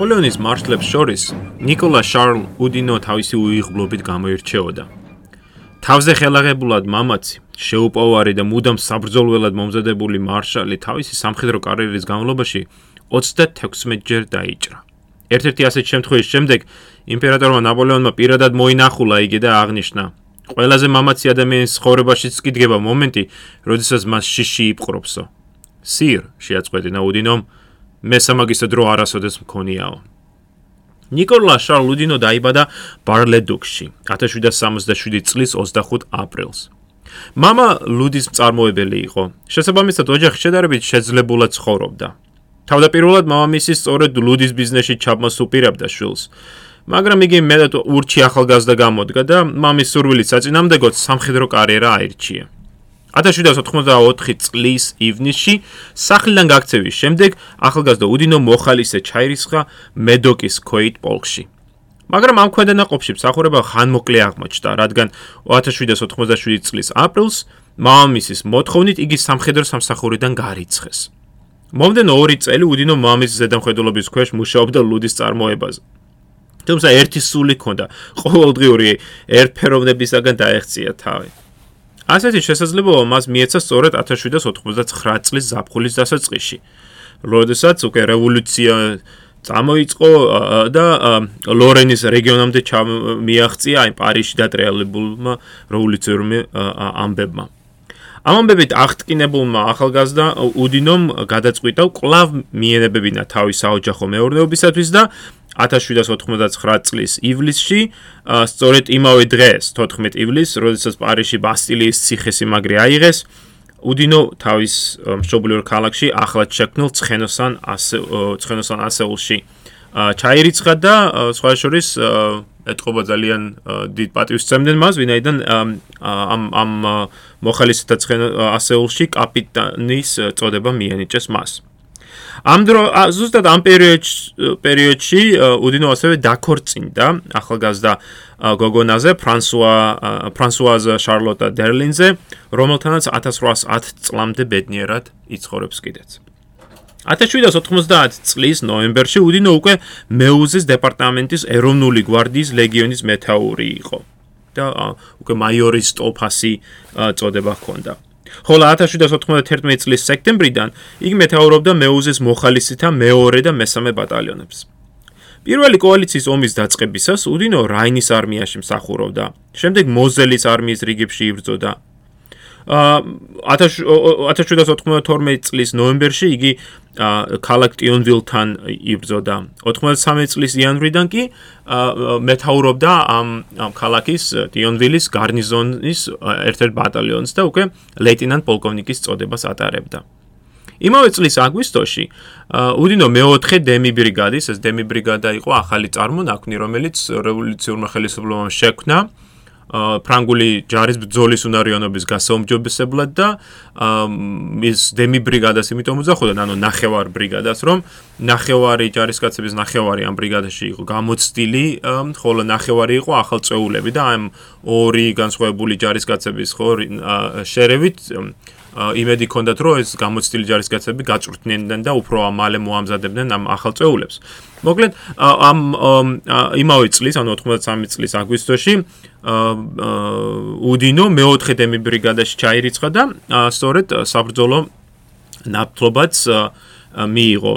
ნაპოლეონის მარშლებს შორის ნიკოლა შარლ უდინო თავისი უიღბლობით გამოირჩეოდა. თავზე ხელაღებულად მამაცი, შეუპოვარი და მუდამ საბრძოლველად მომზადებული მარშალი თავისი სამხედრო კარიერის განმავლობაში 36-ჯერ დაიჭრა. ერთ-ერთი ასეთ შემთხვევის შემდეგ იმპერატორმა ნაპოლეონმა პირადად მოინახულა იგი და აღნიშნა: "ყველაზე მამაცი ადამიანის ცხოვრებაშიც კი დგება მომენტი, როდესაც მას შიში იპყრობსო." სირ შეაწყვეტინა უდინომ მე სამაგისტო დრო არასოდეს მქონიაო. ნიკოლა შარლუდინო დაიბადა ბარლედუქში 1767 წლის 25 აპრილს. მამა ლუდის მწარმოებელი იყო. შესაბამისად ოჯახი შედარებით შეძლებულად ცხოვრობდა. თავდაპირველად მამამისი სწორედ ლუდის ბიზნესში ჩაბმას უპირებდა შვილს. მაგრამ იგი მეტად ურჩი ახალგაზრდა გამოდგა და მამის სურვილის საწინამდეგოდ სამხედრო კარიერა აირჩია. 1784 წლის ივნისში სახლიდან გაქცევის შემდეგ ახალგაზრდა უდინო მოხალისე ჩაირიცხა მედოკის ქოით პოლკში. მაგრამ ამ ქვედანაყოფში მსახურება ხანმოკლე აღმოჩნდა, რადგან 1787 წლის აპრილს მამამისის მოთხოვნით იგი სამხედრო სამსახურიდან გარიცხეს. მომდენო 2 წელი უდინო მამის ზედამხედველობის ქვეშ მუშაობდა ლუდის წარმოებაზე. თუმცა ერთი სული ჰქონდა, ყოველდღიური ერთფეროვნებისაგან დაეღწია თავი. ასეთი შესაძლებლობა მას მიეცა სწორედ 1789 წლის ზაფხულის დასაწყისში. როდესაც უკვე რევოლუცია წამოიწყო და ლორენის რეგიონამდე მიაღწია აი პარიში დატრიალებულმა რევოლუციურმა ამბებმა. ამ ამბებით აღტკინებულმა ახალგაზრდა უდინომ გადაწყვიტა კლავ მიენებებინა თავის საოჯახო მეურნეობისათვის და 1789 წლის ივლისში, სწორედ იმავე დღეს, 14 ივლისს, როდესაც პარიში ბასტილიის ციხესიმაგრე აიღეს, უდინო თავის მშობლიურ ქალაქში ახლად შექმნილ ცხენოსან ცხენოსან ასეულში ჩაირიცხა და სხვა შორის ეთყობა ძალიან დიდ პატივს წემდნენ მას, ვინაიდან ამ ამ მოხალისეთა ცხენ ასეულში კაპიტანის წოდება მიენიჭეს მას. ამ დრო ზუსტად ამ პერიოდში პერიოდში უდინო ასევე დაქორწინდა ახალგაზრდა გოგონაზე ფრანსუა ფრანსუაზ შარლოტა დერლინზე რომელთანაც 1810 წლამდე ბედნიერად იცხოვრებს კიდეც 1790 წლის ნოემბერში უდინო უკვე მეუზის დეპარტამენტის ეროვნული გვარდიის ლეგიონის მეთაური იყო და უკვე მაიორის ტოფასი წოდება ჰქონდა ხოლო 1791 წლის სექტემბრიდან იგი მეთაურობდა მეუზის მოხალისეთა მეორე და მესამე ბატალიონებს. პირველი კოალიციის ომის დაწყებისას უდინო რაინის არმიაში მსახურობდა. შემდეგ მოზელის არმიის რიგებში იბრძოდა. 1792 წლის ნოემბერში იგი ქალაქ ტიონვილთან იბრძოდა. 93 წლის იანვრიდან კი მეთაურობდა ამ ქალაქის ტიონვილის გარნიზონის ერთ-ერთ ბატალიონს და უკვე ლეიტენანტ პოლკოვნიკის წოდებას ატარებდა. იმავე წლის აგვისტოში უდინო მეოთხე დემი ბრიგადის, ეს დემი ბრიგადა იყო ახალი წარმონაქმნი, რომელიც რევოლუციურმა ხელისუფლებამ შექმნა ფრანგული ჯარის ბძოლის უნარიანობის გასაუმჯობესებლად და ის დემი ბრიგადას იმიტომ უძახოდა, ანუ ნახევარ ბრიგადას, რომ ნახევარი ჯარისკაცების ნახევარი ამ ბრიგადაში იყო გამოცდილი, ხოლო ნახევარი იყო ახალწეულები და ამ ორი განსხვავებული ჯარისკაცების ხო შერევით იმედი ქონდათ რომ ეს გამოცდილი ჯარისკაცები გაწვრთნენდნენ და უფრო მალე მოამზადებდნენ ამ ახალ წეულებს. მოკლედ ამ იმავე წლის, ანუ 93 წლის აგვისტოში უდინო მეოთხე დემი ბრიგადაში ჩაირიცხა და სწორედ საბრძოლო ნაფთლობაც მიიღო.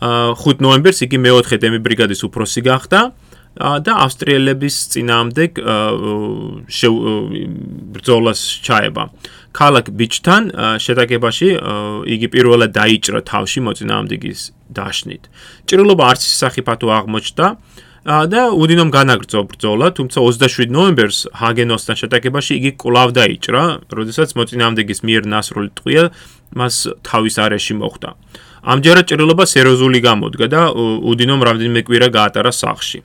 5 ნოემბერს იგი მეოთხე დემი ბრიგადის უფროსი გახდა. და ავსტრიელების წინააღმდეგ ბრძოლას ჩაება. ქალაქ ბიჩთან შეტაკებაში იგი პირველად დაიჭრა თავში მოწინააღმდეგის დაშნით. ჭრილობა არც სახიფათო აღმოჩნდა და უდინომ განაგრძო ბრძოლა, თუმცა 27 ნოემბერს ჰაგენოსთან შეტაკებაში იგი კვლავ დაიჭრა, როდესაც მოწინააღმდეგის მიერ ნასრული ტყვია მას თავის არეში მოხვდა. ამჯერად ჭრილობა სერიოზული გამოდგა და უდინომ რამდენიმე კვირა გაატარა სახლში.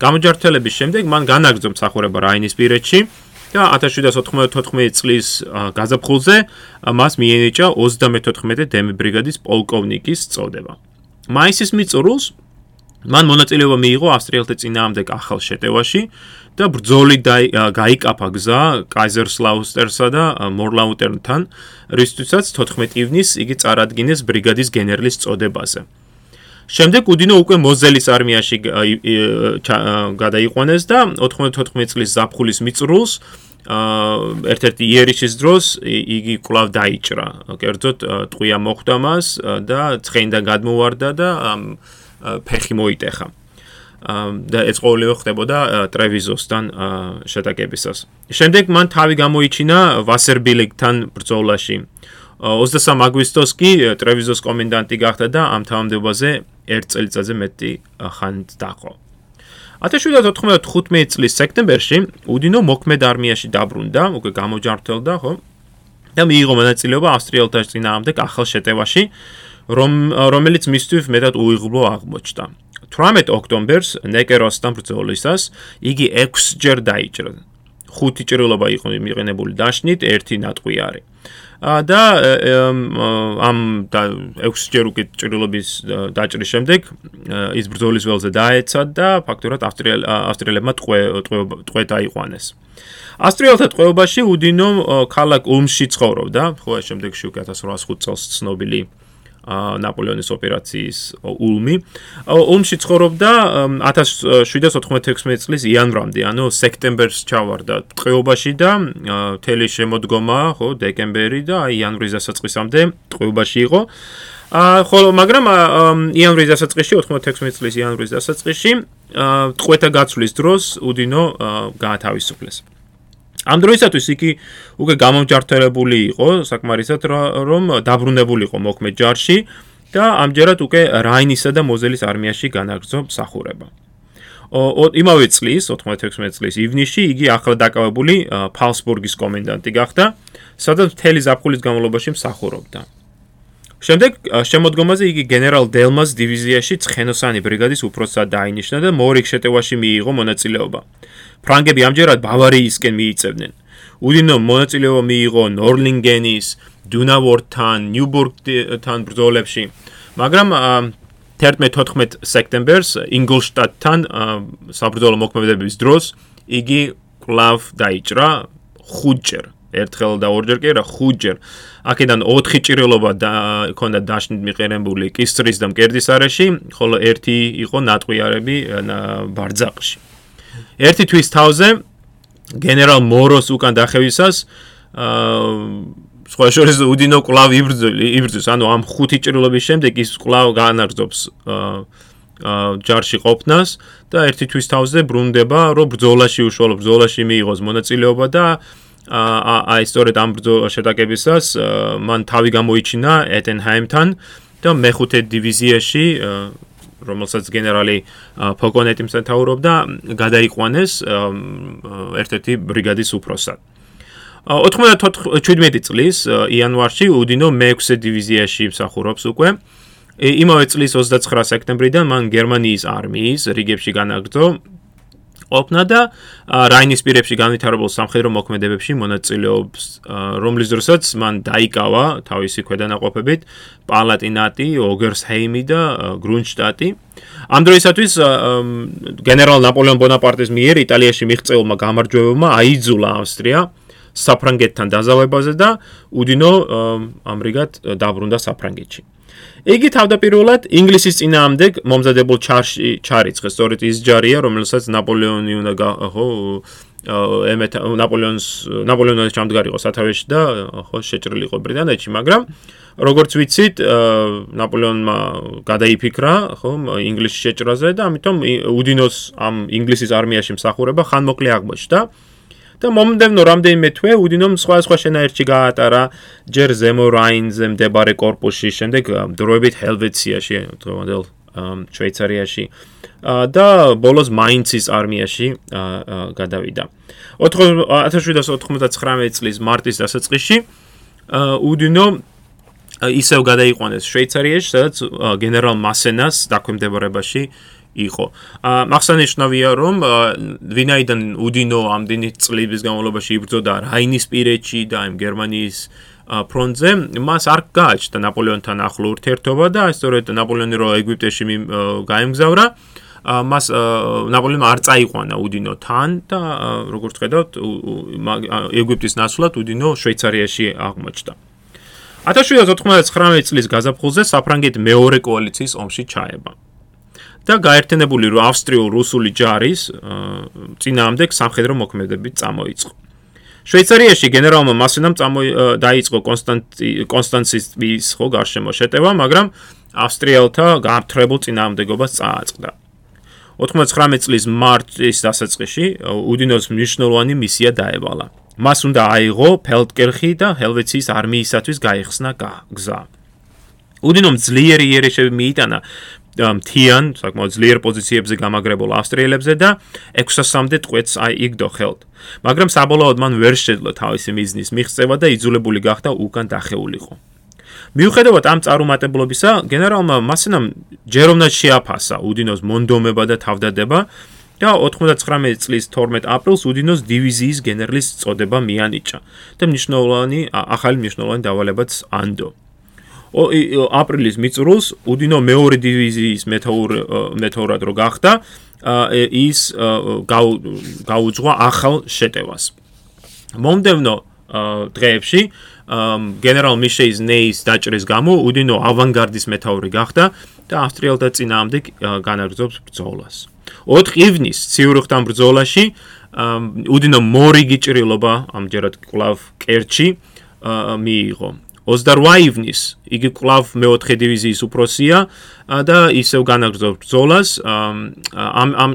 გამოჯართელების შემდეგ მან განაგრძო მსახურება რაინისპირეთში და 1794 წლის გაზაფხულზე მას მიენიჭა 34 დემი ბრიგადის პოლკოვნიკის წოდება. მაისის მიწურულს მან მონაწილეობა მიიღო ავსტრიელთა წინააღმდეგ ახალ შეტევაში და ბრძოლი გაიკაფა გზა კაიზერსლაუსტერსა და მორლაუტერნთან, რისთვისაც 14 ივნისს იგი წარადგინეს ბრიგადის გენერლის წოდებაზე. შემდეგ უდინო უკვე მოზელის არმიაში გადაიყვანეს და 94 წლის ზაფხულის მიწრულს ერთ-ერთი იერიშის დროს იგი კვლავ დაიჭრა. კერძოდ ტყვია მოხვდა მას და ცხენიდან გადმოვარდა და ფეხი მოიტეხა. და ეს ყოველივე ხდებოდა ტრევიზოსთან შეტაკებისას. შემდეგ მან თავი გამოიჩინა ვასერბილიკთან ბრძოლაში. 23 აგვისტოს კი ტრევიზოს კომენდანტი გახდა და ამ თავმდებაზე ერთ წელიწადზე მეტი ხანით დაყო. 1795 წლის სექტემბერში უდინო მოქმედ არმიაში დაბრუნდა, უკვე გამოჯანმრთელდა, ხო? და მიიღო მონაწილეობა ავსტრიელთა წინააღმდეგ ახალ შეტევაში, რომ რომელიც მისთვის მეტად უიღბლო აღმოჩნდა. 18 ოქტომბერს ნეკეროსთან ბრძოლისას იგი 6 ჯერ დაიჭრა. ხუთი ჭრილობა იყო მიყენებული დაშნით, ერთი ნატყვიარი. და ამ და 6 ჯერ უკვე ჭრილობის დაჭრის შემდეგ ის ბრძოლის ველზე დაეცა და ფაქტურად ავსტრიელებმა ტყვე ტყვე დაიყვანეს. ავსტრიელთა ტყვეობაში უდინო ქალაქ ულმში ცხოვრობდა, ხო, შემდეგში უკვე 1805 წელს ცნობილი ნაპოლეონის ოპერაციის ულმი. ულმში ცხოვრობდა 1796 წლის იანვრამდე, ანუ სექტემბერს ჩავარდა ტყვეობაში და თელი შემოდგომა, ხო, დეკემბერი და იანვრის დასაწყისამდე ტყვეობაში იყო. ა ხოლო მაგრამ იანვრის დასაწყისში 96 წლის იანვრის დასაწყისში ტყვეთა გაცვლის დროს უდინო გაათავისუფლეს. ამ დროისათვის იგი უკვე გამომჯართელებული იყო საკმარისად რომ დაბრუნებულიყო მოქმედ ჯარში და ამჯერად უკვე რაინისა და მოზელის არმიაში განაგრძო მსახურება. იმავე წლის 96 წლის ივნისში იგი ახლა დაკავებული ფალსბურგის კომენდანტი გახდა, სადაც მთელი ზაფხულის განმავლობაში მსახურობდა. შემდეგ შემოდგომაზე იგი გენერალ დელმას დივიზიაში ცხენოსანი ბრიგადის უფროსად დაინიშნა და მორიგ შეტევაში მიიღო მონაწილეობა. ფრანგები ამჯერად ბავარიისკენ მიიწევდნენ. უდინო მონაწილეობა მიიღო ნორლინგენის, დუნავორთან, ნიუბურგთან ბრძოლებში. მაგრამ 11-14 სექტემბერს ინგლშტადტთან საბრძოლო მოქმედებების დროს იგი კლავ დაიჭრა ხუთჯერ. ერთხელ და ორჯერ კი არა, ხუთჯერ. აქედან 4 ჭირილობა და ქონდა დაშნით მიყერებული კისრის და მკერდის არეში, ხოლო ერთი იყო ნატყვიარები ბარძაყში. ერთი თვის თავზე გენერალ მოროს უკან დახევისას აა სხვა შორის უდინო კლავ იბრძოლი იბრძვის ანუ ამ ხუთი ჭრილობის შემდეგ ის კლავ განაგრძობს აა ჯარში ყოფნას და ერთი თვის თავზე ბრუნდება რომ ბრძოლაში უშუალო ბრძოლაში მიიღოს მონაწილეობა და აა აი სწორედ ამ ბრძოლა შეტაკებისას მან თავი გამოიჩინა ეტენჰაიმთან და მეხუთე დივიზიაში რომელსაც გენერალი ფოკონეტი მსათაურობდა, გადაიყვანეს ერთ-ერთი ბრიგადის უფროსად. 97 წლის იანვარში უდინო მე-6 დივიზიაში მსახურობს უკვე. იმავე წლის 29 სექტემბრიდან მან გერმანიის არმიის რიგებში განაგრძო ყოფნა და რაინის პირებში განვითარებულ სამხედრო მოქმედებებში მონაწილეობს, რომლის დროსაც მან დაიკავა თავისი ქვედანაყოფებით პალატინატი, ოგერსჰეიმი და გრუნშტატი. ამ დროისათვის გენერალ ნაპოლეონ ბონაპარტის მიერ იტალიაში მიღწეულმა გამარჯვებებმა აიძულა ავსტრია საფრანგეთთან დაზავებაზე და უდინო ამრიგად დაბრუნდა საფრანგეთში. იგი თავდაპირველად ინგლისის წინააღმდეგ მომზადებულ ჩარში ჩარიცხეს, სწორედ ის ჯარია, რომელსაც ნაპოლეონი უნდა ხო ემეთ ნაპოლეონს ნაპოლეონის ჩამდგარი იყო სათავეში და ხო შეჭრილიყო ბრიტანეთში, მაგრამ როგორც ვიცით, ნაპოლეონმა გადაიფიქრა ხო ინგლისში შეჭრაზე და ამიტომ უდინოს ამ ინგლისის არმიაში მსახურება ხანმოკლე აღმოჩნდა. და და მომდევნო რამდენიმე თვე უდინომ სხვადასხვა შენაერთში გაატარა, ჯერ ზემო რაინზე მდებარე კორპუსში, შემდეგ დროებით ჰელვეციაში, დღევანდელ შვეიცარიაში და ბოლოს მაინცის არმიაში გადავიდა. 1799 წლის მარტის დასაწყისში უდინო ისევ გადაიყვანეს შვეიცარიაში, სადაც გენერალ მასენას დაქვემდებარებაში იყო. აა მახსანიშნავია რომ ვინაიდან უდინო ამდენი წლების განმავლობაში იბრძოდა რაინის პირეთში და იმ გერმანიის ფრონტზე, მას არ გააჩნდა ნაპოლეონთან ახლო ურთიერთობა და სწორედ ნაპოლეონი რო ეგვიპტეში გაემგზავრა ა მას ნაპოლეონმა არ წაიყვანა უდინოთან და როგორც ხედავთ ეგვიპტის ნაცვლად უდინო შვეიცარიაში აღმოჩნდა. 1799 წლის გაზაფხულზე საფრანგეთ მეორე კოალიციის ომში ჩაება. და გაერთიანებული ავსტრიულ-რუსული ჯარის წინააღმდეგ სამხედრო მოქმედებები წამოიწყო. შვეიცარიაში გენერალმა მასენამ დაიწყო კონსტანტი კონსტანციის ტბის ხო გარშემო შეტევა, მაგრამ ავსტრიელთა გამართრებულ წინააღმდეგობას წააწყდა. 99 წლის მარტის დასაწყისში უდინოს მნიშვნელოვანი მისია დაევალა. მას უნდა აიღო ფელდკერხი და ჰელვეციის არმიისათვის გაიხსნა გზა. უდინომ ძლიერი იერიშები მიიტანა მთიან, საკმაოდ ძლიერ პოზიციებზე გამაგრებულ ავსტრიელებზე და 600-მდე ტყვეთს აიგდო ხელთ. მაგრამ საბოლოოდ მან ვერ შეძლო თავისი მიზნის მიღწევა და იძულებული გახდა უკან დახეულიყო. მიუხედავად ამ წარუმატებლობისა, გენერალმა მასენამ ჯეროვნად შეაფასა უდინოს მონდომება და თავდადება და 99 წლის 12 აპრილს უდინოს დივიზიის გენერლის წოდება მიანიჭა და მნიშვნელოვანი ახალი მნიშვნელოვანი დავალებაც ანდო. აპრილის მიწრულს უდინო მეორე დივიზიის მეთაურ მეთაურად რო გახდა ის გაუძღვა ახალ შეტევას. მომდევნო დღეებში გენერალ მიშეის ნეის დაჭრის გამო უდინო ავანგარდის მეთაური გახდა და ავსტრიელთა წინააღმდეგ განაგრძობს ბრძოლას. 4 ივნის ციურიხთან ბრძოლაში უდინო მორიგი ჭრილობა ამჯერად კლავ კერჩი მიიღო. 28 ივნის იგი კლავ მეოთხე დივიზიის უფროსია და ისევ განაგრძობს ბრძოლას ამ ამ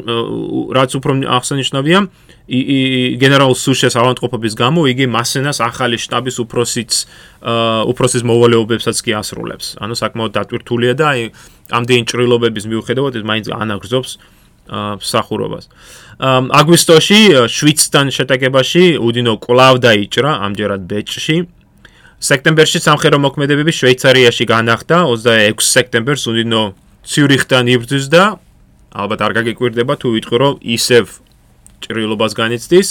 რაც უფრო აღსანიშნავია გენერალ სუშეს ავანტყოფობის გამო იგი მასენას ახალი შტაბის უფროსიც უფროსის მოვალეობებსაც კი ასრულებს. ანუ საკმაოდ დატვირთულია და აი ამდენი ჭრილობების მიუხედავად ის მაინც ანაგრძობს სახურობას. აგვისტოში შვიცთან შეტაკებაში უდინო კლავ დაიჭრა ამჯერად ბეჭში. სექტემბერში სამხედრო მოქმედებები შვეიცარიაში განახდა 26 სექტემბერს უდინო ციურიხთან იბრძვის და ალბათ არ გაგიკვირდება თუ ვიტყვი რომ ისევ ჭრილობას განიცდის.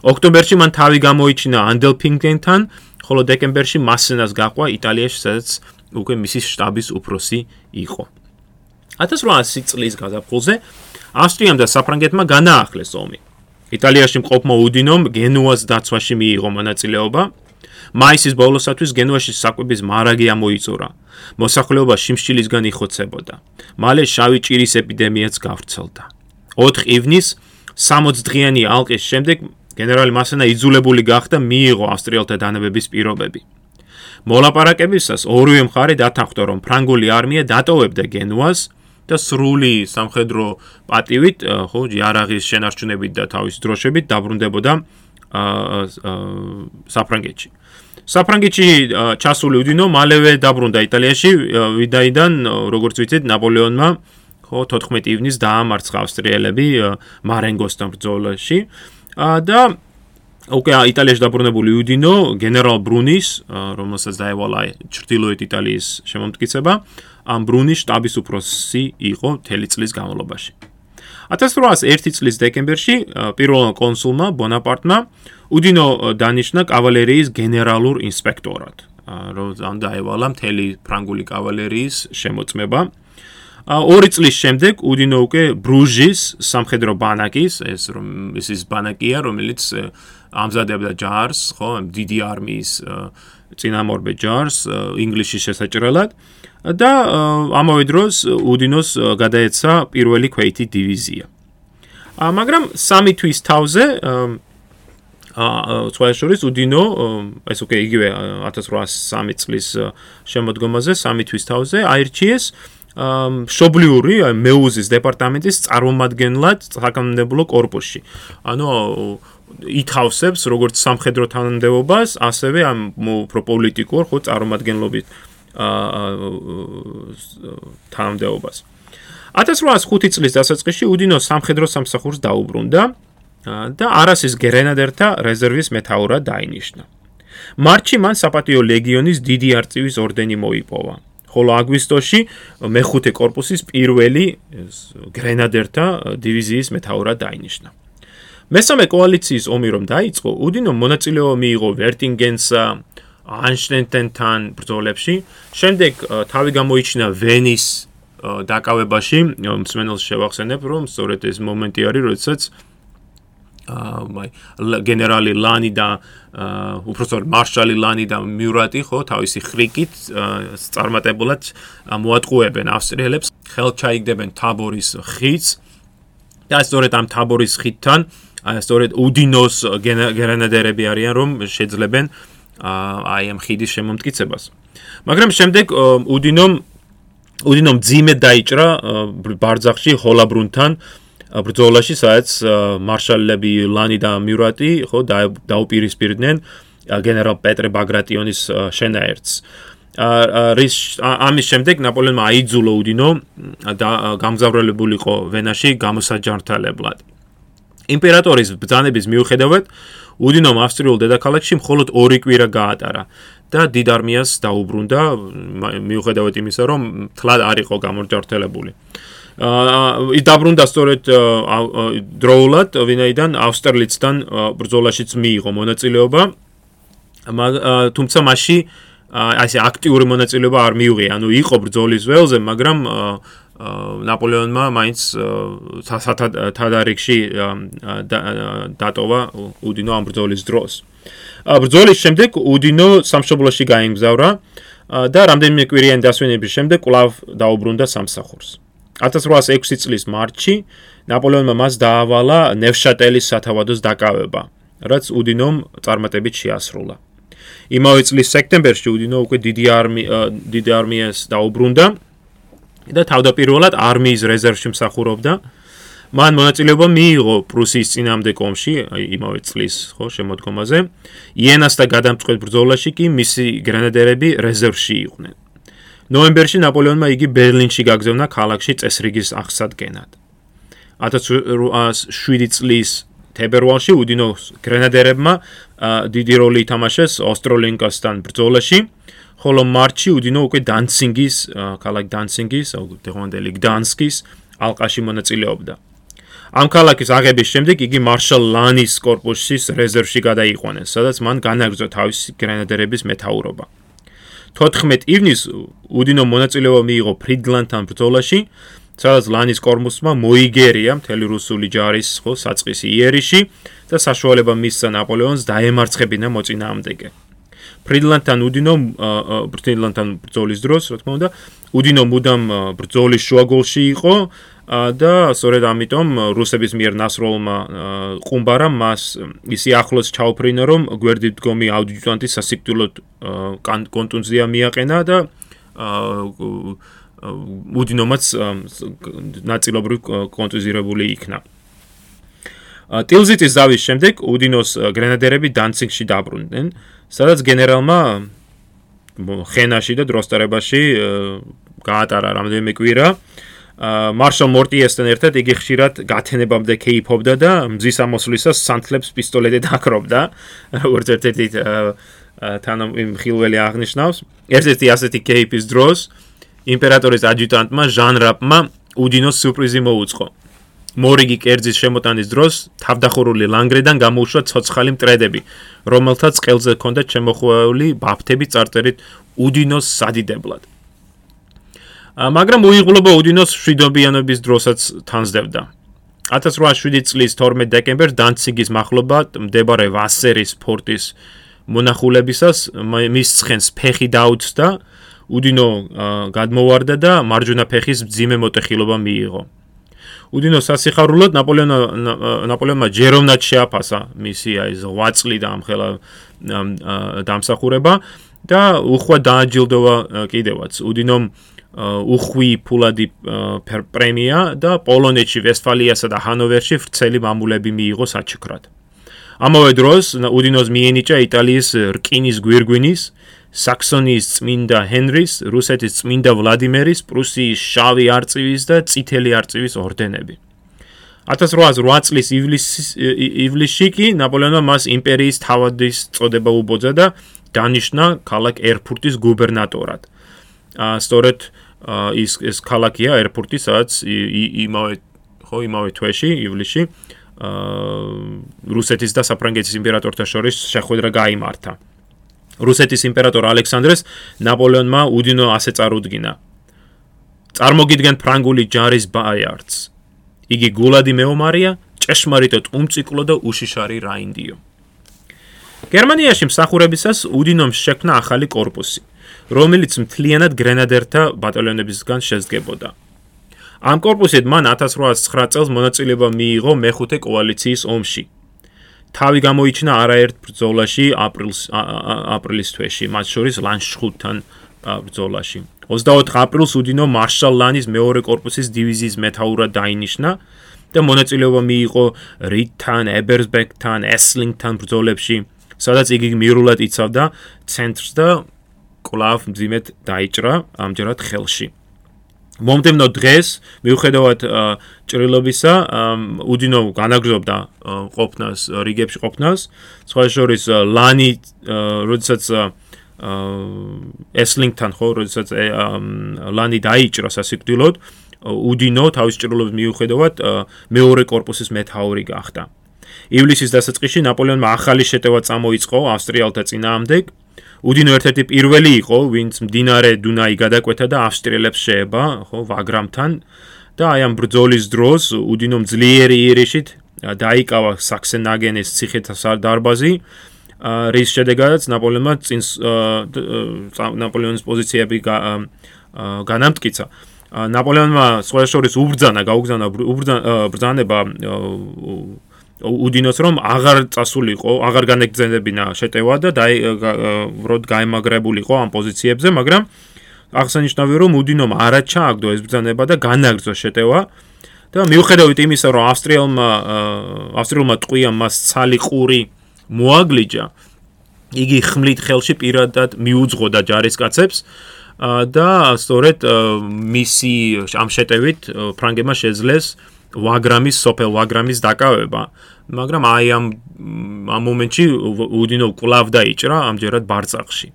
ოქტომბერში მან თავი გამოიჩინა ანდელფინგენთან, ხოლო დეკემბერში მასენას გაყვა იტალიაში, სადაც უკვე მისი შტაბის უფროსი იყო. 1800 წლის გაზაფხულზე ავსტრიამ და საფრანგეთმა განაახლეს ომი. იტალიაში მყოფმა უდინომ გენუას დაცვაში მიიღო მონაწილეობა. მაისის ბოლოსათვის გენუაში საკვების მარაგი ამოიწურა. მოსახლეობა შიმშილისგან იხოცებოდა. მალე შავი ჭირის ეპიდემიაც გავრცელდა. 4 ივნისს 60 დღიანი ალყის შემდეგ გენერალი მასენა იძულებული გახდა მიიღო ავსტრიელთა დანებების პირობები. მოლაპარაკებისას ორივე მხარე დათანხმდა, რომ ფრანგული არმია დატოვებდა გენუას და სრული სამხედრო პატივით, ხო, იარაღის შენარჩუნებით და თავის დროშებით დაბრუნდებოდა საფრანგეთში. საფრანგეთში ჩასული უდინო მალევე დაბრუნდა იტალიაში, ვიდაიდან, როგორც ვიცით, ნაპოლეონმა ხო 14 ივნის დაამარცხა ავსტრიელები მარენგოსთან ბრძოლაში და ოკეი, იტალიაში დაბრუნებული უდინო გენერალ ბრუნის, რომელსაც დაევალა ჩრდილოეთ იტალიის შემომტკიცება, ამ ბრუნის штаბის უფროსი იყო მთელი წლის განმავლობაში. 1801 წლის დეკემბერში პირველ კონსულმა ბონაპარტმა უდინო დანიშნა კავალერიის გენერალურ ინსპექტორად რომ დაევალა მთელი ფრანგული კავალერიის შემოწმება. ორი წლის შემდეგ უდინო უკვე ბრუჟის სამხედრო ბანაკის ეს რომ ეს ის ბანაკია რომელიც ამზადებდა ჯარს ხო დიდი არმიის წინამორბე ჯარს ინგლისში შესაჭრელად და ამავე დროს უდინოს გადაეცა პირველი ქვეითი დივიზია. მაგრამ სამი თვის თავზე სხვა შორის უდინო ეს უკვე იგივე 1803 წლის შემოდგომაზე სამი თვის თავზე აირჩიეს შობლიური მეუზის დეპარტამენტის წარმომადგენლად საკანონმდებლო корпуსში. ანუ ითავსებს როგორც სამხედრო თანამდებობას, ასევე ამ უფრო პოლიტიკურ ხო წარმომადგენლობით თანამდებობას. 1805 წლის დასაწყისში უდინო სამხედრო სამსახურს დაუბრუნდა და არასის გრენადერთა რეზერვის მეთაურად დაინიშნა. მარტში მან საპატიო ლეგიონის დიდი არწივის ორდენი მოიპოვა. ხოლო აგვისტოში მეხუთე корпуსის პირველი გრენადერთა დივიზიის მეთაურად დაინიშნა. მესამე კოალიციის ომი რომ დაიწყო, უდინო მონაწილეობა მიიღო ვერტინგენსა, ანშტენტენთან ბრძოლებში. შემდეგ თავი გამოიჩინა ვენის დაკავებაში, მსმენელს შევახსენებ, რომ სწორედ ეს მომენტი არის, როდესაც აი გენერალი ლანი და უბრალოდ მარშალი ლანი და მიურატი ხო თავისი ხრიკით წარმატებულად მოატყუებენ ავსტრიელებს ხელჩაიგდებენ თაბორის ხიდს და სწორედ ამ თაბორის ხიდთან სწორედ უდინოს გერანადერები არიან რომ შეძლებენ აი ამ ხიდის შემომტკიცებას. მაგრამ შემდეგ უდინომ უდინომ ძიმე დაიჭრა ბარძახში ჰოლაბრუნთან ბრძოლაში სადაც მარშალები ლანი და მიურატი ხო დაუპირისპირდნენ გენერალ პეტრე ბაგრატიონის შენაერთს. რის ამის შემდეგ ნაპოლეონმა აიძულა უდინო და გამგზავრებულიყო ვენაში გამოსაჯართალებლად იმპერატორის ბრძანების მიუხედავად უდინომ ავსტრიულ დედაქალაქში მხოლოდ 2 კვირა გაატარა და დიდ არმიას დაუბრუნდა მიუხედავად იმისა რომ თლად არ იყო გამორჯართელებული. ის დაბრუნდა სწორედ დროულად ვინაიდან ავსტრალიცთან ბრძოლაშიც მიიღო მონაწილეობა. თუმცა მასში აი ეს აქტიური მონაწილეობა არ მიუღია ანუ იყო ბრძოლის ველზე მაგრამ ნაპოლეონმა მაინც თადარიქში დატოვა უდინო ამ ბრძოლის დროს ბრძოლის შემდეგ უდინო სამშობლოში გაემგზავრა და რამდენიმე კვირიანი დასვენების შემდეგ კვლავ დაუბრუნდა სამსახურს 1806 წლის მარტში ნაპოლეონმა მას დაავალა ნევშატელის სათავადოს დაკავება, რაც უდინომ წარმატებით შეასრულა. იმავე წლის სექტემბერში უდინო უკვე დიდი არმია დიდი არმიას დაუბრუნდა და თავდაპირველად არმიის რეზერვში მსახურობდა. მან მონაწილეობა მიიღო პრუსიის წინამდე ომში, აი იმავე წლის ხო შემოდგომაზე. იენას და გადამწყვეტ ბრძოლაში კი მისი გრენადერები რეზერვში იყვნენ. ნოემბერში ნაპოლეონმა იგი ბერლინში გაგზავნა ქალაქში წესრიგის აღსადგენად. 1807 წლის თებერვალში უდინოს გრენადერებმა დიდი როლი ითამაშეს ოსტროლინკასთან ბრძოლაში, ხოლო მარტში უდინო უკვე დანსინგის, ქალაქ დანსინგის, დღევანდელი გდანსკის ალყაში მონაწილეობდა. ამ ქალაქის აღების შემდეგ იგი მარშალ ლანის корпуსის რეზერვში გადაიყვანეს, სადაც მან განაგრძო თავისი გრენადერების მეთაურობა. 14 ივნისს უდინო მონაწილეობა მიიღო ფრიდლანდთან ბრძოლაში, სადაც ლანის კორმუსმა მოიგერია მთელი რუსული ჯარის ხო საწყისი იერიში და საშუალება მისცა ნაპოლეონს დაემარცხებინა მოწინააღმდეგე. ფრიდლანდთან უდინო ფრიდლანდთან ბრძოლის დროს, რა თქმა უნდა, უდინო მუდამ ბრძოლის შუაგულში იყო და სწორედ ამიტომ რუსების მიერ ნასროლმა ყუმბარამ მას ისი ახლოს ჩაუფრინა რომ გვერდით დგომი აუდიტორანტის სასიკვდილოდ კონტუნზია მიაყენა და უდინომაც ნაწილობრივ კონტუზირებული იქნა. ტილზიტის ზავის შემდეგ უდინოს გრენადერები დანციგში დაბრუნდნენ, სადაც გენერალმა ხენაში და დროსტარებაში გაატარა რამდენიმე კვირა. მარშალ მორტიესთან ერთად იგი ხშირად გათენებამდე ქეიფობდა და მზის ამოსვლისას სანთლებს პისტოლეტით აკრობდა, როგორც ერთ-ერთი თანამ ხილველი აღნიშნავს. ერთ-ერთი ასეთი ქეიფის დროს იმპერატორის ადიუტანტმა ჟან რაპმა უდინოს სიურპრიზი მოუწყო. მორიგი კერძის შემოტანის დროს თავდახურული ლანგრედან გამოუშვა ცოცხალი მტრედები, რომელთაც ყელზე ჰქონდა შემოხვეული ბაფთები წარწერით უდინოს სადიდებლად. მაგრამ უიღბლობა უდინოს შვიდობიანობის დროსაც თანსდებდა. 1807 წლის 12 დეკემბერს დანციგის מחლობა მდებარე ვასერის ფორტის მონახულებისას მის ცხენს ფეხი დაუწდა, უდინო გადმოვარდა და მარჯვენა ფეხის ძიმე მოტეხილობა მიიღო. უდინო სასიხარულოდ ნაპოლეონ ნაპოლეონმა ჯეროვნად შეაფასა მისი აი ზღვაწლი და ამხელა დამსახურება და უხვა დააჯილდოვა კიდევაც. უდინომ უხვი ფულადი პრემია და პოლონეთში, ვესტფალიასა და ჰანოვერში ვრცელი მამულები მიიღო საჩქრად. ამავე დროს უდინოს მიენიჭა იტალიის რკინის გვირგვინის, საქსონიის წმინდა ჰენრის, რუსეთის წმინდა ვლადიმერის, პრუსიის შავი არწივის და წითელი არწივის ორდენები. 1808 წლის ივლისში კი ნაპოლეონმა მას იმპერიის თავადის წოდება უბოძა და დანიშნა ქალაქ ერფურტის გუბერნატორად. აა სწორედ ის ეს ქალაქია ერფურტი, სადაც იმავე ხო იმავე თვეში, ივლისში რუსეთის და საფრანგეთის იმპერატორთა შორის შეხვედრა გამართა. რუსეთის იმპერატორ ალექსანდრეს ნაპოლეონმა უდინო ასე წარუდგინა: წარმოგიდგენ ფრანგული ჯარის ბაიარდს. იგი გულადი მეომარია, ჭეშმარიტო ტუმწიკლო და უშიშარი რაინდიო. გერმანიაში მსახურებისას უდინომ შექმნა ახალი корпуსი, რომელიც მთლიანად გრენადერთა ბატალიონებისგან შედგებოდა. ამ корпуსით მან 1809 წელს მონაწილეობა მიიღო მეხუთე კოალიციის ომში, თავი გამოიჩინა არაერთ ბრძოლაში აპრილს აპრილის თვეში, მათ შორის ლანშხუთთან ბრძოლაში. 24 აპრილს უდინო მარშალ ლანის მეორე корпуსის დივიზიის მეთაურად დაინიშნა და მონაწილეობა მიიღო რიტთან, ებერსბეკთან, ესლინგთან ბრძოლებში, სადაც იგი მირულად იცავდა ცენტრს და კლავ მძიმედ დაიჭრა ამჯერად ხელში. მომდენო დღეს მიუხედავად ჭრილობისა უდინო განაგრძობდა ყოფნას რიგებში ყოფნას. სხვა შორის ლანი როდესაც ესლინგთან ხო როდესაც ლანი დაიჭრა სასიკვდილოდ უდინო თავის ჭრილობის მიუხედავად მეორე корпуსის მეთაური გახდა. ივლისის დასაწყისში ნაპოლეონმა ახალი შეტევა წამოიწყო ავსტრიალთა წინააღმდეგ. უდინო ერთ-ერთი პირველი იყო, ვინც მდინარე დუნაი გადაკვეთა და ავსტრიელებს შეება, ხო, ვაგრამთან და აი ამ ბრძოლის დროს უდინომ ძლიერი ირიშით დაიკავა საქსენაგენის ციხეთა დარბაზი. რის შედეგადაც ნაპოლეონმა წინს ნაპოლეონის პოზიციები განამტკიცა. ნაპოლეონმა სხვა შორის უბრძანა, გაუგზავნა უბრძანება უდინოს რომ აღარ წასულიყო, აღარ განეგზენებინა შეტევა და როდ გაემაგრებულიყო ამ პოზიციებზე, მაგრამ აღსანიშნავია რომ უდინომ არა ჩააგდო ეს ბრძანება და განაგრძო შეტევა. და მიუხედავად იმისა რომ ავსტრიელმა ავსტრიელმა ტყვია მას ცალი ყური მოაგლიჯა იგი ხმლით ხელში პირადად მიუძღოდა ჯარისკაცებს და სწორედ მისი ამ შეტევით ფრანგებმა შეძლეს ვაგრამის სოფელ ვაგრამის დაკავება მაგრამ აი ამ ამ მომენტში უდინო კლავ დაიჭრა ამჯერად ბარწახში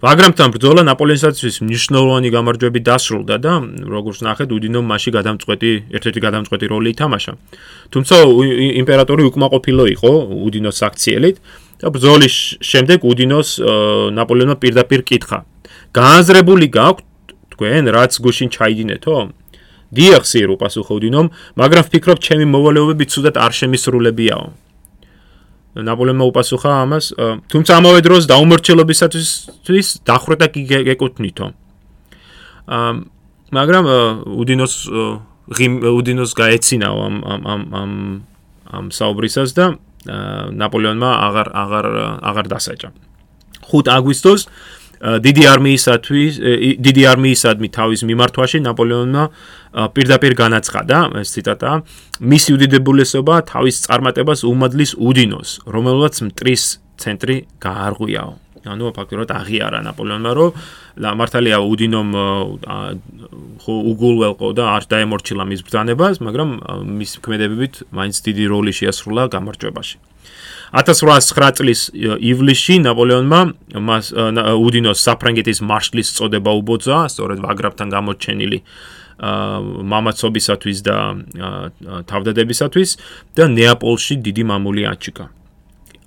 ვაგრამთან ბრძოლა ნაპოლეონისათვის მნიშვნელოვანი გამარჯვებით დასრულდა და როგორც ნახეთ უდინომ მასში გადამწყვეტი ერთ-ერთი გადამწყვეტი როლი ითამაშა. თუმცა იმპერატორი უკმაყოფილო იყო უდინოს აქციელით და ბრძოლის შემდეგ უდინოს ნაპოლეონმა პირდაპირ კითხა: "გააზრებული გაქვთ თქვენ რაც გუშინ ჩაიდინეთო?" "დიახ, სირო," პასუხა უდინომ, "მაგრამ ვფიქრობ, ჩემი მოვალეობები ცუდად არ შემისრულებიაო." ნაპოლეონმა უპასუხა ამას, თუმცა ამავე დროს დაუმორჩილობისათვის დახრეთა კი გეკუთვნითო. მაგრამ უდინოს უდინოს გაეცინაო ამ ამ ამ ამ ამ საუბრისას და ნაპოლეონმა აღარ აღარ აღარ დასაჭა. 5 აგვისტოს დიდი არმიისათვის დიდი არმიისადმი თავის მიმართვაში ნაპოლეონმა პირდაპირ განაცხადა ეს ციტატა მისი უდიდებულესობა თავის წარმატებას უმადლის უდინოს რომელსაც მტრის ცენტრი გაარღვიაო ანუ ფაქტობრივად აღიარა ნაპოლეონმა რომ მართალია უდინომ ხო უგულველყო და არ დაემორჩილა მის ბრძანებას მაგრამ მის ქმედებებით მაინც დიდი როლი შეასრულა გამარჯვებაში 1809 წლის ივლისში ნაპოლეონმა მას უდინოს საფრანგეთის მარშლის წოდება უბოძა, სწორედ ვაგრაფთან გამოჩენილი მამაცობისათვის და თავდადებისათვის და ნეაპოლში დიდი მამული აჩიკა.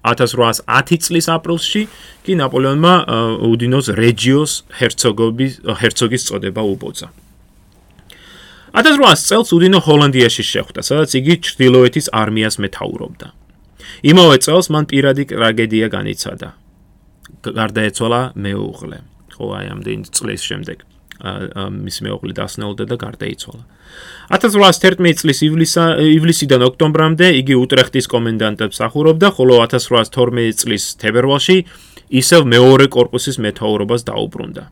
1810 წლის აპრილში კი ნაპოლეონმა უდინოს რეგიოს ჰერცოგობის ჰერცოგის წოდება უბოძა. 1800 წელს უდინო ჰოლანდიაში შეხვდა, სადაც იგი ჩრდილოეთის არმიას მეთაურობდა. იმავე წელს მან პირადი ტრაგედია განიცადა. გარდაეცვალა მეუღლე. ხო, აი ამდენ წლის შემდეგ მის მეუღლე დასნეულდა და გარდაიცვალა. 1811 წლის ივლისა ივლისიდან ოქტომბრამდე იგი უტრეხტის კომენდანტებს ახურობდა, ხოლო 1812 წლის თებერვალში ისევ მეორე корпуსის მეთაურობას დაუბრუნდა.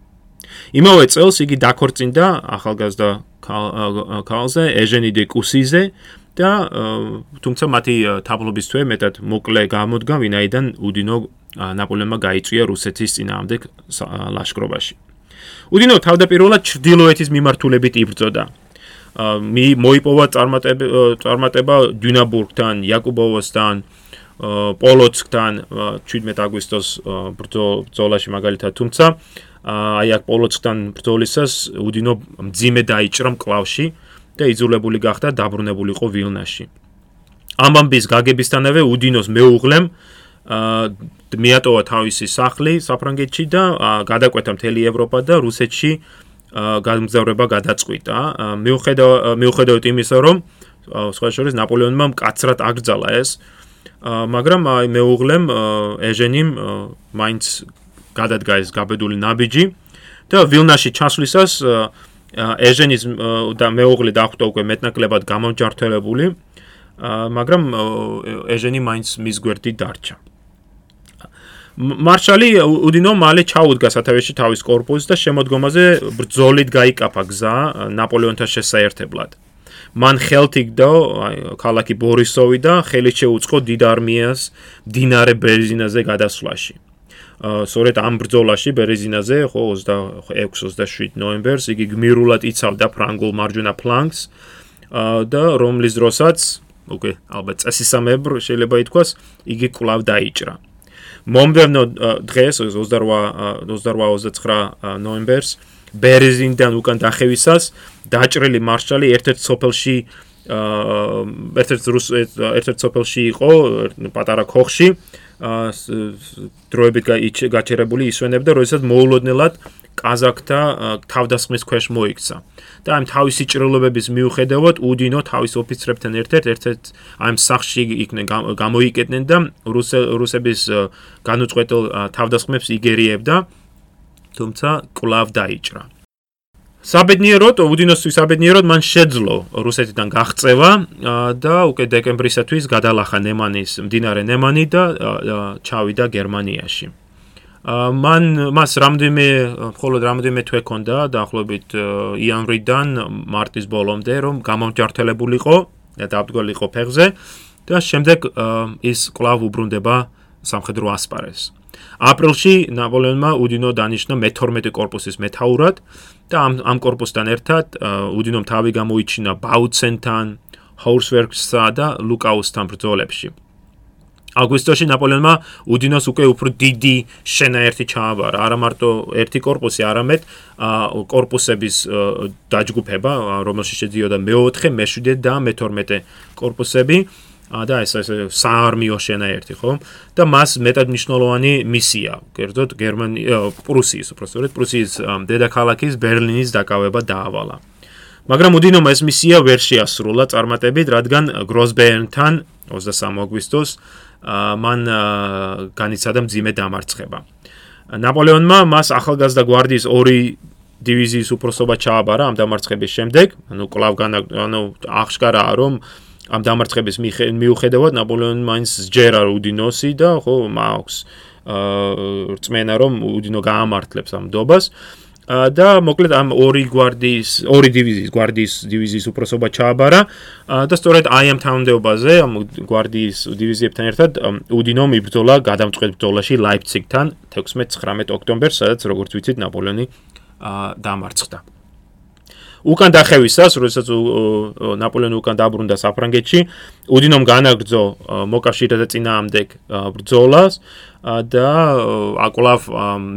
იმავე წელს იგი დაქორწინდა ახალგაზრდა ქალზე, ეჟენი დე კუსიზე, და თუმცა მათი თაბლობის თვე მეტად მოკლე გამოდგა, ვინაიდან უდინო ნაპოლეონმა გაიწვია რუსეთის წინააღმდეგ ლაშქრობაში. უდინო თავდაპირველად ჩრდილოეთის მიმართულებით იბრძოდა. მი მოიპოვა წარმატება წარმატება დინაბურგთან, იაკუბოვოსთან, პოლოცკთან 17 აგვისტოს ბრძოლაში მაგალითად, თუმცა აი აქ პოლოცკთან ბრძოლისას უდინო მძიმე დაიჭრა მკლავში. და იძულებული გახდა დაბრუნებულიყო ვილნაში. ამბამბის გაგებისთანავე უდინოს მეუღლემ აა მიატოვა თავისი სახლი საფრანგეთში და გადაკვეთა მთელი ევროპა და რუსეთში გამგზავრება გადაწყვიტა. მიუხედავ მიუხედავად იმისა, რომ სხვა შორის ნაპოლეონმა მკაცრად აკრძალა ეს მაგრამ აი მეუღლემ ეჟენიმ მაინც გადადგა ეს გაბედული ნაბიჯი და ვილნაში ჩასვლისას ეჟენის და მეუღლე დახვდა უკვე მეტნაკლებად გამომჯართელებული, მაგრამ ეჟენი მაინც მის გვერდით დარჩა. მარშალი უდინო მალე ჩაუდგა სათავეში თავის корпуს და შემოდგომაზე ბრძოლით გაიკაფა გზა ნაპოლეონთან შესაერთებლად. მან ხელთ იგდო ქალაქი ბორისოვი და ხელით შეუწყო დიდ არმიას დინარე ბერეზინაზე გადასვლაში. სწორედ ამ ბრძოლაში ბერეზინაზე ხო 26-27 ნოემბერს იგი გმირულად იცავდა ფრანგულ მარჯვენა ფლანგს და რომლის დროსაც უკვე ალბათ წესისამებრ შეიძლება ითქვას იგი კვლავ დაიჭრა. მომდევნო დღეს 28 28-29 ნოემბერს ბერეზინიდან უკან დახევისას დაჭრილი მარშალი ერთ-ერთ სოფელში ერთ-ერთ ერთ-ერთ სოფელში იყო პატარა ქოხში დროებით გაჩერებული ისვენებდა, როდესაც მოულოდნელად კაზაკთა თავდასხმის ქვეშ მოიქცა. და ამ თავისი ჭრილობების მიუხედავად უდინო თავის ოფიცრებთან ერთად ერთ-ერთ ამ სახში იქნენ გამოიკეტნენ და რუსების განუწყვეტელ თავდასხმებს იგერიებდა. თუმცა კლავ დაიჭრა. საბედნიეროდ უდინოსთვის საბედნიეროდ მან შეძლო რუსეთიდან გაღწევა და უკვე დეკემბრისათვის გადალახა ნემანის მდინარე ნემანი და ჩავიდა გერმანიაში. მან მას რამდენიმე მხოლოდ რამდენიმე თვე ჰქონდა დაახლოებით იანვრიდან მარტის ბოლომდე რომ გამომჯართელებულიყო და დაბდგოლიყო ფეხზე და შემდეგ ის კვლავ უბრუნდება სამხედრო ასპარეზს. აპრილში ნაპოლეონმა უდინო დანიშნა მე-12 корпуსის მეთაურად და ამ ამ корпуსთან ერთად უდინომ თავი გამოიჩინა ბაუცენთან, ჰაუსვერკსსა და ლუკაუსთან ბრძოლებში. აგვისტოში ნაპოლეონმა უდინოს უკვე უფრო დიდი შენაერთი ჩააბარა, არა მარტო ერთი корпуსი, არამედ корпуსების დაჯგუფება, რომელშიც შედიოდა მე-4, მე-7 და მე-12 корпуსები. და ეს ეს საარმიო შენაერთი ხო? და მას მეტად მნიშვნელოვანი მისია კერძოდ გერმანია პრუსიის უბრალოდ პრუსიის დედაქალაქის ბერლინის დაკავება დაავალა. მაგრამ უდინომა ეს მისია ვერ შეასრულა წარმატებით რადგან გროსბერნთან 23 აგვისტოს მან განიცადა მძიმე დამარცხება. ნაპოლეონმა მას ახალგაზრდა გვარდიის ორი დივიზიის უფროსობა ჩააბარა ამ დამარცხების შემდეგ. ანუ კლავ ანუ აღშკარაა რომ ამ დამარცხების მიუხედავად ნაპოლეონი მაინც ჯერა უდინოსი და ხო მაქვს აა რწმენა რომ უდინო გაამართლებს ამ დობას. და მოკლედ ამ ორი გვარდიის ორი დივიზიის გვარდიის დივიზიის უპროსობა ჩააბარა. და სწორედ აი ამ თანამდებობაზე ამ გვარდიის დივიზიებთან ერთად უდინომ იბრძოლა გადამწყვეტ ბრძოლაში ლაიფციგთან 16-19 ოქტომბერს სადაც როგორც ვიცით ნაპოლეონი დამარცხდა უკან დახევისას, როდესაც ნაპოლეონი უკან დაბრუნდა საფრანგეთში, უდინომ განაგრძო მოკავშირეთა წინააღმდეგ ბრძოლას და აკვლავ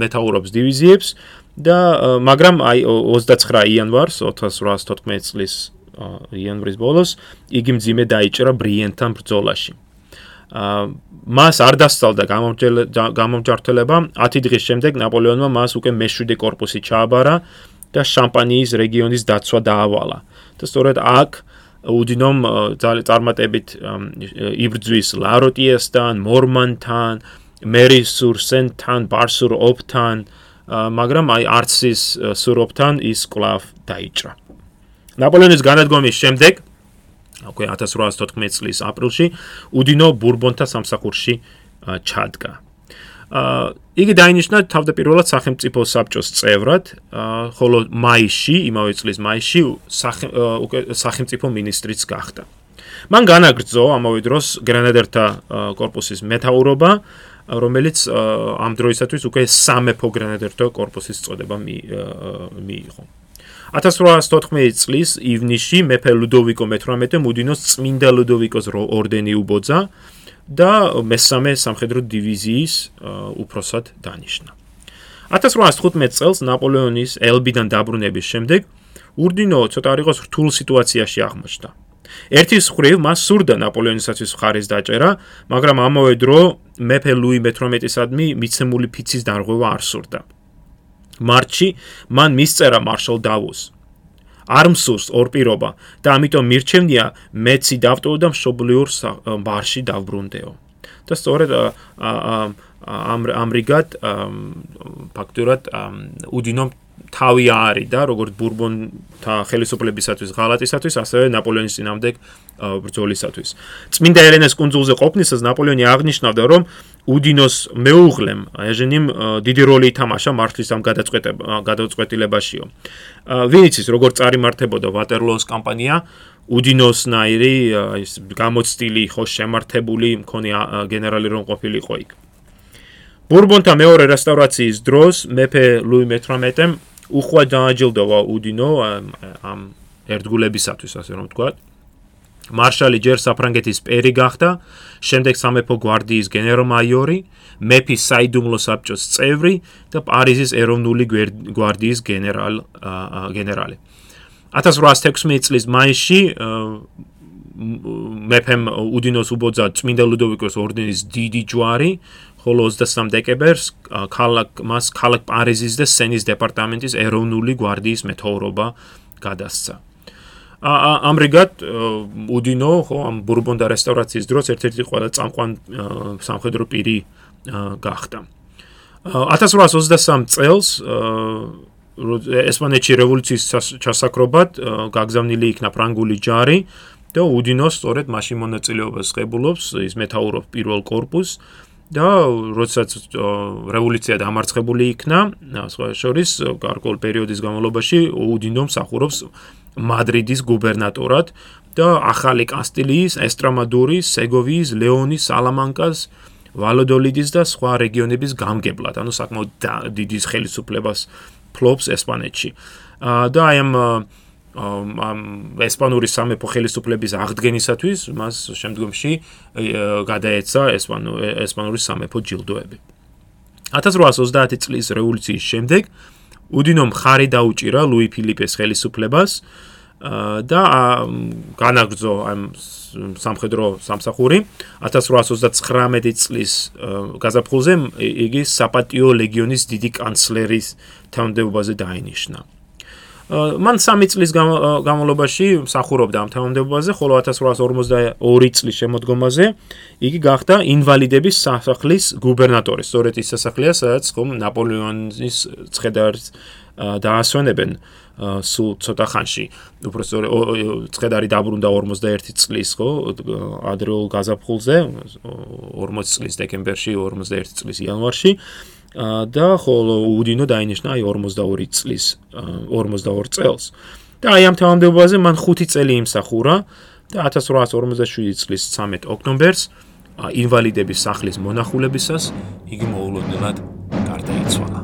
მეთაურობს დივიზიებს და მაგრამ აი 29 იანვარს 1814 წლის იანვრის ბოლოს იგი მძიმე დაიჭრა ბრიენთან ბრძოლაში. მას არ დასწალდა გამომჯართელება 10 დღის შემდეგ ნაპოლეონმა მას უკვე მე-7 корпуსი ჩააბარა და შამპანიის რეგიონის დაცვა დაავალა. და სწორედ აქ უდინომ წარმატებით იბრძვის ლაროტიესთან, მორმანთან, მერისურსენთან, ბარსუროპთან, მაგრამ აი არცის სუროპთან ის კლავ დაიჭრა. ნაპოლეონის განადგომის შემდეგ აკვე 1814 წლის აპრილში უდინო ბურბონთა სამსახურში ჩადგა. იგი დაინიშნა თავდაპირველად სახელმწიფო საბჭოს წევრად, ხოლო მაისში, იმავე წლის მაისში სახელმწიფო მინისტრიც გახდა. მან განაგრძო ამავე დროს გრენადერთა корпуსის მეთაურობა, რომელიც ამ დროისათვის უკვე სამეფო გრენადერთა корпуსის წოდება მიიღო. 1814 წლის ივნისში მეფე ლუდოვიკო მე-18 მუდინოს წმინდა ლუდოვიკოს ორდენი უბოძა, და მესამე სამხედრო დივიზიის უფროსად დანიშნა. 1815 წელს ნაპოლეონის ელბიდან დაბრუნების შემდეგ ურდინო ცოტა არ იყოს რთულ სიტუაციაში აღმოჩნდა. ერთის ხრივ მას სურდა ნაპოლეონისაცის ხარის დაჭერა, მაგრამ ამავე დრო მეფე ლუი მე-18-ისადმი მიცემული ფიცის დარღვევა არ სურდა. მარტში მან მისწერა მარშალ დავუს არ მსურს ორ პირობა და ამიტომ მირჩენია მეცი დავტოვო და მშობლიურ ბარში დავბრუნდეო. და სწორედ ამ ამრიგად ფაქტურად უდინომ თავი არის და როგორც ბურბონთა ხელისუფლებისათვის ღალატისათვის, ასევე ნაპოლეონის წინამდებ ბრძოლისათვის. წმინდა ელენეს კონძულზე ყოფნისას ნაპოლეონი აღნიშნავდა, რომ უდინოს მეუღლემ ეჟენიმ დიდი როლი ითამაშა მართვის ამ გადაწყვეტილებაშიო. ვინც ის როგორც წარიმართებოდა ვატერლოოს კამპანია, უდინოსნაირი ის გამოცდილი ხო შემართებული მქონი გენერალი რომ ყოფილიყო იქ. ბურბონთა მეორე რესტავრაციის დროს მეფე ლუი მე-18-ემ უხვა დააჯილდოვა უდინო ამ ერთგულებისათვის, ასე რომ ვთქვა. მარშალი ჯერ საფრანგეთის პერი გახდა, შემდეგ სამეფო გვარდიის გენერალ-მაიორი, მეფის საიდუმლო საბჭოს წევრი და პარიზის ეროვნული გვარდიის გენერალ გენერალი. 1816 წლის მაისში მეფემ უდინოს უბოძა წმინდა ლუდოვიკოს ორდენის დიდი ჯვარი, ხოლო 23 დეკემბერს ქალაქ მას ქალაქ პარიზის და სენის დეპარტამენტის ეროვნული გვარდიის მეთაურობა გადასცა. ამრიგად უდინო ხო ამ ბურბონდა რესტავრაციის დროს ერთ-ერთი ყველა წამყვან სამხედრო პირი გახდა. 1823 წელს ესპანეთში რევოლუციის ჩასაკრობად გაგზავნილი იქნა ფრანგული ჯარი და უდინო სწორედ მაშინ მონაწილეობას ღებულობს, ის მეთაურობს პირველ корпуს და როდესაც რევოლუცია დამარცხებული იქნა, სხვა შორის გარკვეულ პერიოდის განმავლობაში უდინო მსახურობს მადრიდის გუბერნატორად და ახალი კასტილიის, ესტრამადურის, სეგოვიის, ლეონის, სალამანკას, ვალოდოლიდის და სხვა რეგიონების გამგებლად, ანუ საკმაოდ დიდი ხელისუფლებას ფლობს ესპანეთში. და აი ამ ამ ესპანური სამეფო ხელისუფლების აღდგენისათვის მას შემდგომში გადაეცა ესპანური სამეფო ჯილდოები. 1830 წლის რევოლუციის შემდეგ უდინომ ხარი დაუჭირა ლუი ფილიპეს ხელისუფლებას და განაგრძო ამ სამხედრო სამსახური 1839 წლის გაზაფხულზე იგი საპატიო ლეგიონის დიდი კანცლერის თანამდებობაზე დაინიშნა. მან 3 წლის განმავლობაში მსახურობდა ამ თანამდებობაზე, ხოლო 1842 წლის შემოდგომაზე იგი გახდა ინვალიდების სასახლის გუბერნატორი. სწორედ ის სასახლეა, სადაც ხომ ნაპოლეონის ცხედარს დაასვენებენ სულ ცოტა ხანში. უბრალოდ ცხედარი დაბრუნდა 51 წლის, ხო, ადრეულ გაზაფხულზე, 40 წლის დეკემბერში, 51 წლის იანვარში. და ხოლო უდინო დაინიშნა აი 42 წლის 42 წელს. და აი ამ თანამდებობაზე მან 5 წელი იმსახურა და 1857 წლის 13 ოქტომბერს ინვალიდების სახლის მონახულებისას იგი მოულოდნელად გარდაიცვალა.